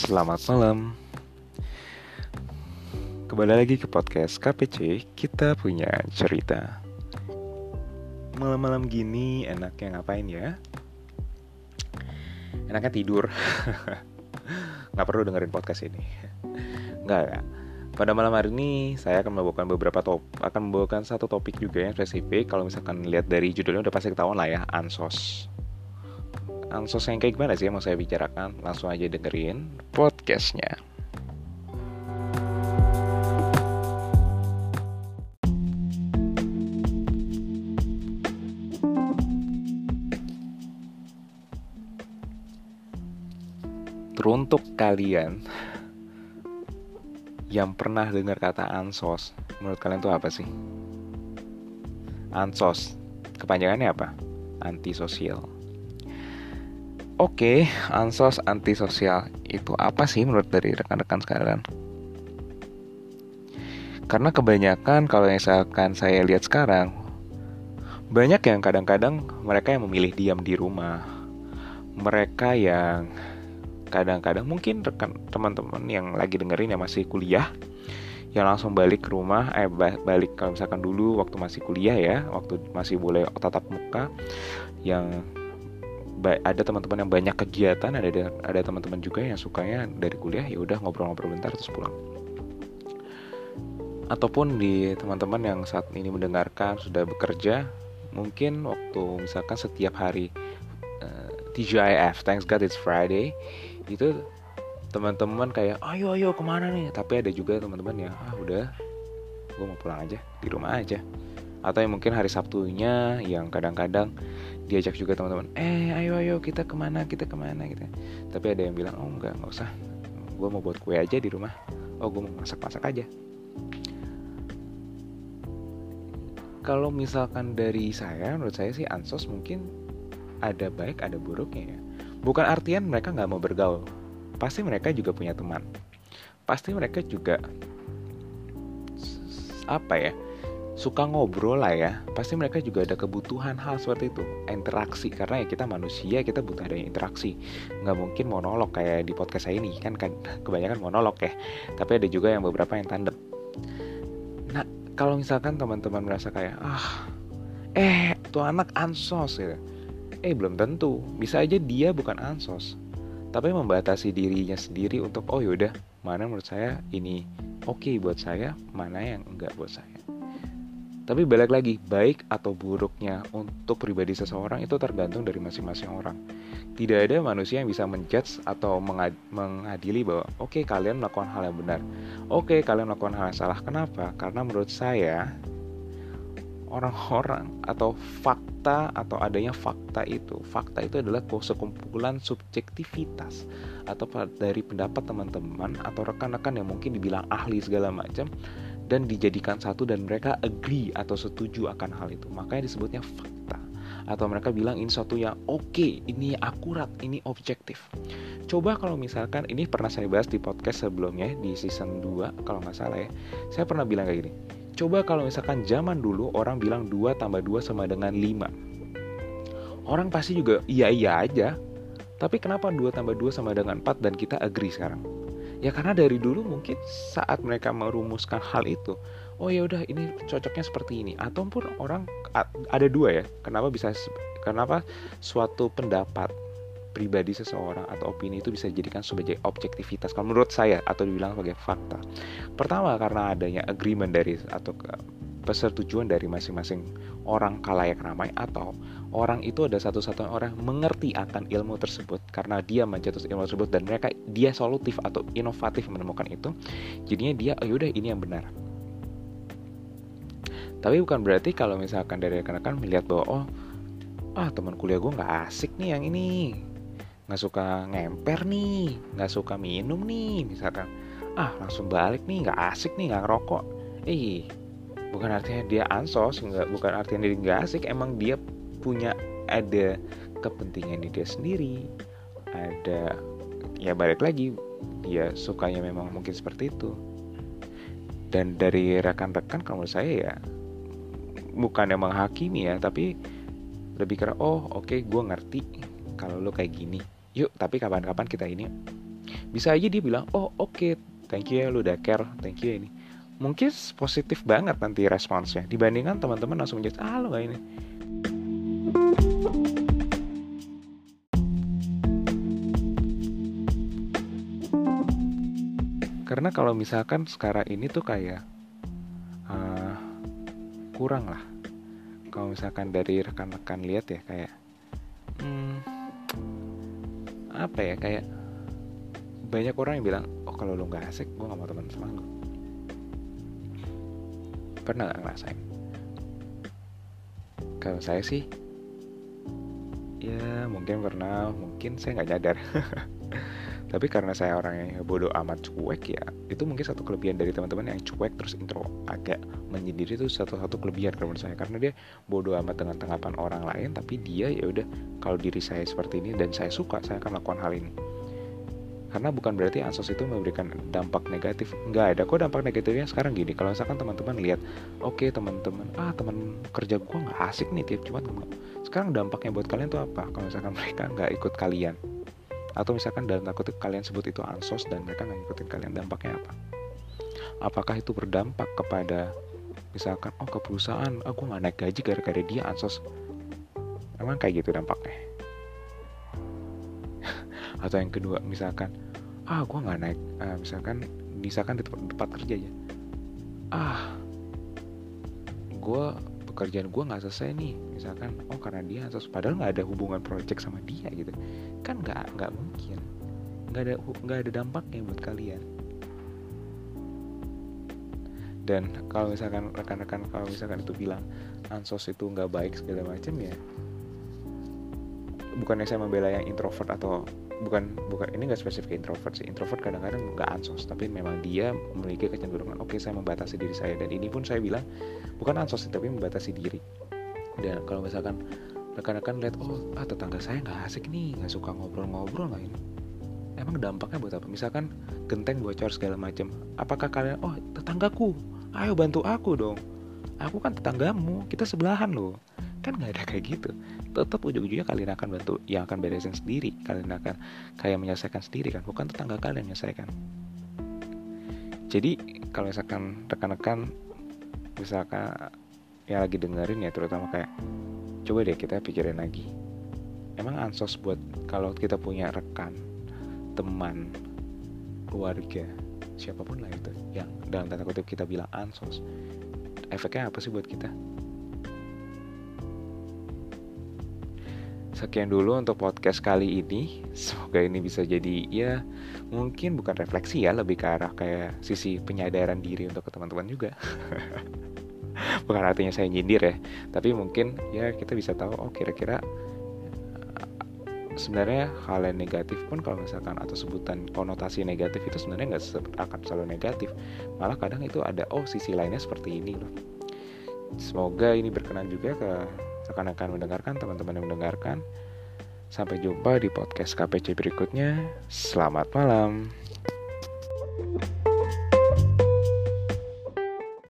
Selamat malam. Kembali lagi ke podcast KPC. Kita punya cerita. Malam-malam gini enaknya ngapain ya? Enaknya tidur. Nggak perlu dengerin podcast ini. Nggak, nggak. Pada malam hari ini saya akan membawakan beberapa top, akan membawakan satu topik juga yang spesifik. Kalau misalkan lihat dari judulnya udah pasti ketahuan lah ya, ansos ansos yang kayak gimana sih yang mau saya bicarakan langsung aja dengerin podcastnya Teruntuk kalian yang pernah dengar kata ansos, menurut kalian itu apa sih? Ansos, kepanjangannya apa? Antisosial. Oke, ansos antisosial itu apa sih menurut dari rekan-rekan sekalian? Karena kebanyakan kalau misalkan saya lihat sekarang banyak yang kadang-kadang mereka yang memilih diam di rumah. Mereka yang kadang-kadang mungkin rekan teman-teman yang lagi dengerin yang masih kuliah yang langsung balik ke rumah eh balik kalau misalkan dulu waktu masih kuliah ya waktu masih boleh tatap muka yang ada teman-teman yang banyak kegiatan ada ada teman-teman juga yang sukanya dari kuliah ya udah ngobrol-ngobrol bentar terus pulang. Ataupun di teman-teman yang saat ini mendengarkan sudah bekerja mungkin waktu misalkan setiap hari uh, eh, TGIF Thanks God It's Friday itu teman-teman kayak ayo ayo ke mana nih? Tapi ada juga teman-teman yang ah udah gue mau pulang aja di rumah aja atau yang mungkin hari Sabtunya yang kadang-kadang diajak juga teman-teman eh ayo ayo kita ke mana kita ke mana gitu tapi ada yang bilang oh enggak nggak usah. Gue mau buat kue aja di rumah. Oh gue mau masak-masak aja. Kalau misalkan dari saya menurut saya sih ansos mungkin ada baik ada buruknya ya. Bukan artian mereka nggak mau bergaul. Pasti mereka juga punya teman. Pasti mereka juga apa ya suka ngobrol lah ya pasti mereka juga ada kebutuhan hal seperti itu. Interaksi karena ya kita manusia kita butuh ada interaksi. Nggak mungkin monolog kayak di podcast saya ini kan, kan kebanyakan monolog ya. Tapi ada juga yang beberapa yang tandem. Nah kalau misalkan teman-teman merasa kayak ah eh tuh anak ansos ya eh belum tentu. Bisa aja dia bukan ansos. Tapi membatasi dirinya sendiri untuk oh yaudah mana menurut saya ini oke okay buat saya mana yang enggak buat saya tapi balik lagi, baik atau buruknya untuk pribadi seseorang itu tergantung dari masing-masing orang. Tidak ada manusia yang bisa menjudge atau mengadili bahwa oke okay, kalian melakukan hal yang benar. Oke, okay, kalian melakukan hal yang salah. Kenapa? Karena menurut saya orang-orang atau fakta atau adanya fakta itu fakta itu adalah sekumpulan subjektivitas atau dari pendapat teman-teman atau rekan-rekan yang mungkin dibilang ahli segala macam dan dijadikan satu dan mereka agree atau setuju akan hal itu. Makanya disebutnya fakta. Atau mereka bilang ini suatu yang oke, okay, ini akurat, ini objektif. Coba kalau misalkan ini pernah saya bahas di podcast sebelumnya di season 2 kalau nggak salah ya. Saya pernah bilang kayak gini. Coba kalau misalkan zaman dulu orang bilang 2 tambah 2 sama dengan 5. Orang pasti juga iya-iya aja. Tapi kenapa 2 tambah 2 sama dengan 4 dan kita agree sekarang? Ya karena dari dulu mungkin saat mereka merumuskan hal itu oh ya udah ini cocoknya seperti ini. Ataupun orang ada dua ya kenapa bisa kenapa suatu pendapat pribadi seseorang atau opini itu bisa dijadikan sebagai objektivitas? Kalau menurut saya atau dibilang sebagai fakta. Pertama karena adanya agreement dari atau persetujuan dari masing-masing orang kalayak ramai atau orang itu ada satu-satunya orang mengerti akan ilmu tersebut. Karena dia mencetus ilmu tersebut dan mereka dia solutif atau inovatif menemukan itu jadinya dia oh yaudah ini yang benar. Tapi bukan berarti kalau misalkan dari rekan-rekan melihat bahwa oh ah teman kuliah gue nggak asik nih yang ini. Nggak suka ngemper nih. Nggak suka minum nih misalkan. Ah langsung balik nih. Nggak asik nih nggak ngerokok. Eh bukan artinya dia ansos nggak bukan artinya dia nggak asik emang dia punya ada kepentingan di dia sendiri. Ada ya balik lagi dia sukanya memang mungkin seperti itu. Dan dari rekan-rekan kalau saya ya bukan emang menghakimi ya tapi lebih karena oh oke okay, gue ngerti kalau lo kayak gini. Yuk tapi kapan-kapan kita ini. Bisa aja dia bilang oh oke okay, thank you ya lu udah care thank you ya ini mungkin positif banget nanti responsnya. Dibandingkan teman-teman langsung menjadi ah lo ini. Karena kalau misalkan sekarang ini tuh kayak uh, kurang lah. Kalau misalkan dari rekan-rekan lihat ya kayak hmm, apa ya kayak banyak orang yang bilang oh kalau lu nggak asik gue nggak mau teman sama pernah nggak ngerasain? Kalau saya sih ya mungkin pernah mungkin saya nggak nyadar. Tapi karena saya orang yang bodoh amat cuek ya itu mungkin satu kelebihan dari teman-teman yang cuek terus intro agak menyendiri itu satu-satu kelebihan kalau menurut saya. Karena dia bodoh amat dengan tanggapan orang lain tapi dia ya udah kalau diri saya seperti ini dan saya suka saya akan lakukan hal ini karena bukan berarti ansos itu memberikan dampak negatif. Nggak ada. Kok dampak negatifnya sekarang gini? Kalau misalkan teman-teman lihat oke okay, teman-teman ah teman kerja gue nggak asik nih tiap cuman sekarang dampaknya buat kalian tuh apa? Kalau misalkan mereka nggak ikut kalian? Atau misalkan dalam takut kalian sebut itu ansos dan mereka nggak ngikutin kalian dampaknya apa? Apakah itu berdampak kepada misalkan oh ke perusahaan aku oh, nggak naik gaji gara-gara dia ansos? Emang kayak gitu dampaknya atau yang kedua misalkan ah gue nggak naik. Uh, misalkan misalkan di tempat, tempat kerja aja. Ah gue pekerjaan gue nggak selesai nih. Misalkan oh karena dia terus padahal nggak ada hubungan project sama dia gitu. Kan nggak nggak mungkin. Nggak ada nggak ada dampaknya buat kalian. Dan kalau misalkan rekan-rekan kalau misalkan itu bilang ansos itu nggak baik segala macam ya bukannya saya membela yang introvert atau bukan bukan ini nggak spesifik introvert sih. Introvert kadang-kadang nggak ansos tapi memang dia memiliki kecenderungan oke okay, saya membatasi diri saya. Dan ini pun saya bilang bukan ansos tapi membatasi diri. Dan kalau misalkan rekan-rekan lihat oh ah tetangga saya nggak asik nih nggak suka ngobrol-ngobrol nggak ini emang dampaknya buat apa? Misalkan genteng bocor segala macam apakah kalian oh tetanggaku? Ayo bantu aku dong. Aku kan tetanggamu kita sebelahan loh. Kan nggak ada kayak gitu tetap ujung-ujungnya kalian akan bantu yang akan beresin sendiri kalian akan kayak menyelesaikan sendiri kan bukan tetangga kalian menyelesaikan. Jadi kalau misalkan rekan-rekan misalkan yang lagi dengerin ya terutama kayak coba deh kita pikirin lagi emang ansos buat kalau kita punya rekan teman keluarga siapa pun lah itu yang dalam tanda kutip kita bilang ansos efeknya apa sih buat kita sekian dulu untuk podcast kali ini. Semoga ini bisa jadi ya mungkin bukan refleksi ya, lebih ke arah kayak sisi penyadaran diri untuk teman-teman juga. bukan artinya saya nyindir ya, tapi mungkin ya kita bisa tahu oh kira-kira sebenarnya hal yang negatif pun kalau misalkan atau sebutan konotasi negatif itu sebenarnya nggak akan selalu negatif malah kadang itu ada oh sisi lainnya seperti ini loh semoga ini berkenan juga ke rekan-rekan mendengarkan, teman-teman yang mendengarkan. Sampai jumpa di podcast KPC berikutnya. Selamat malam. thank you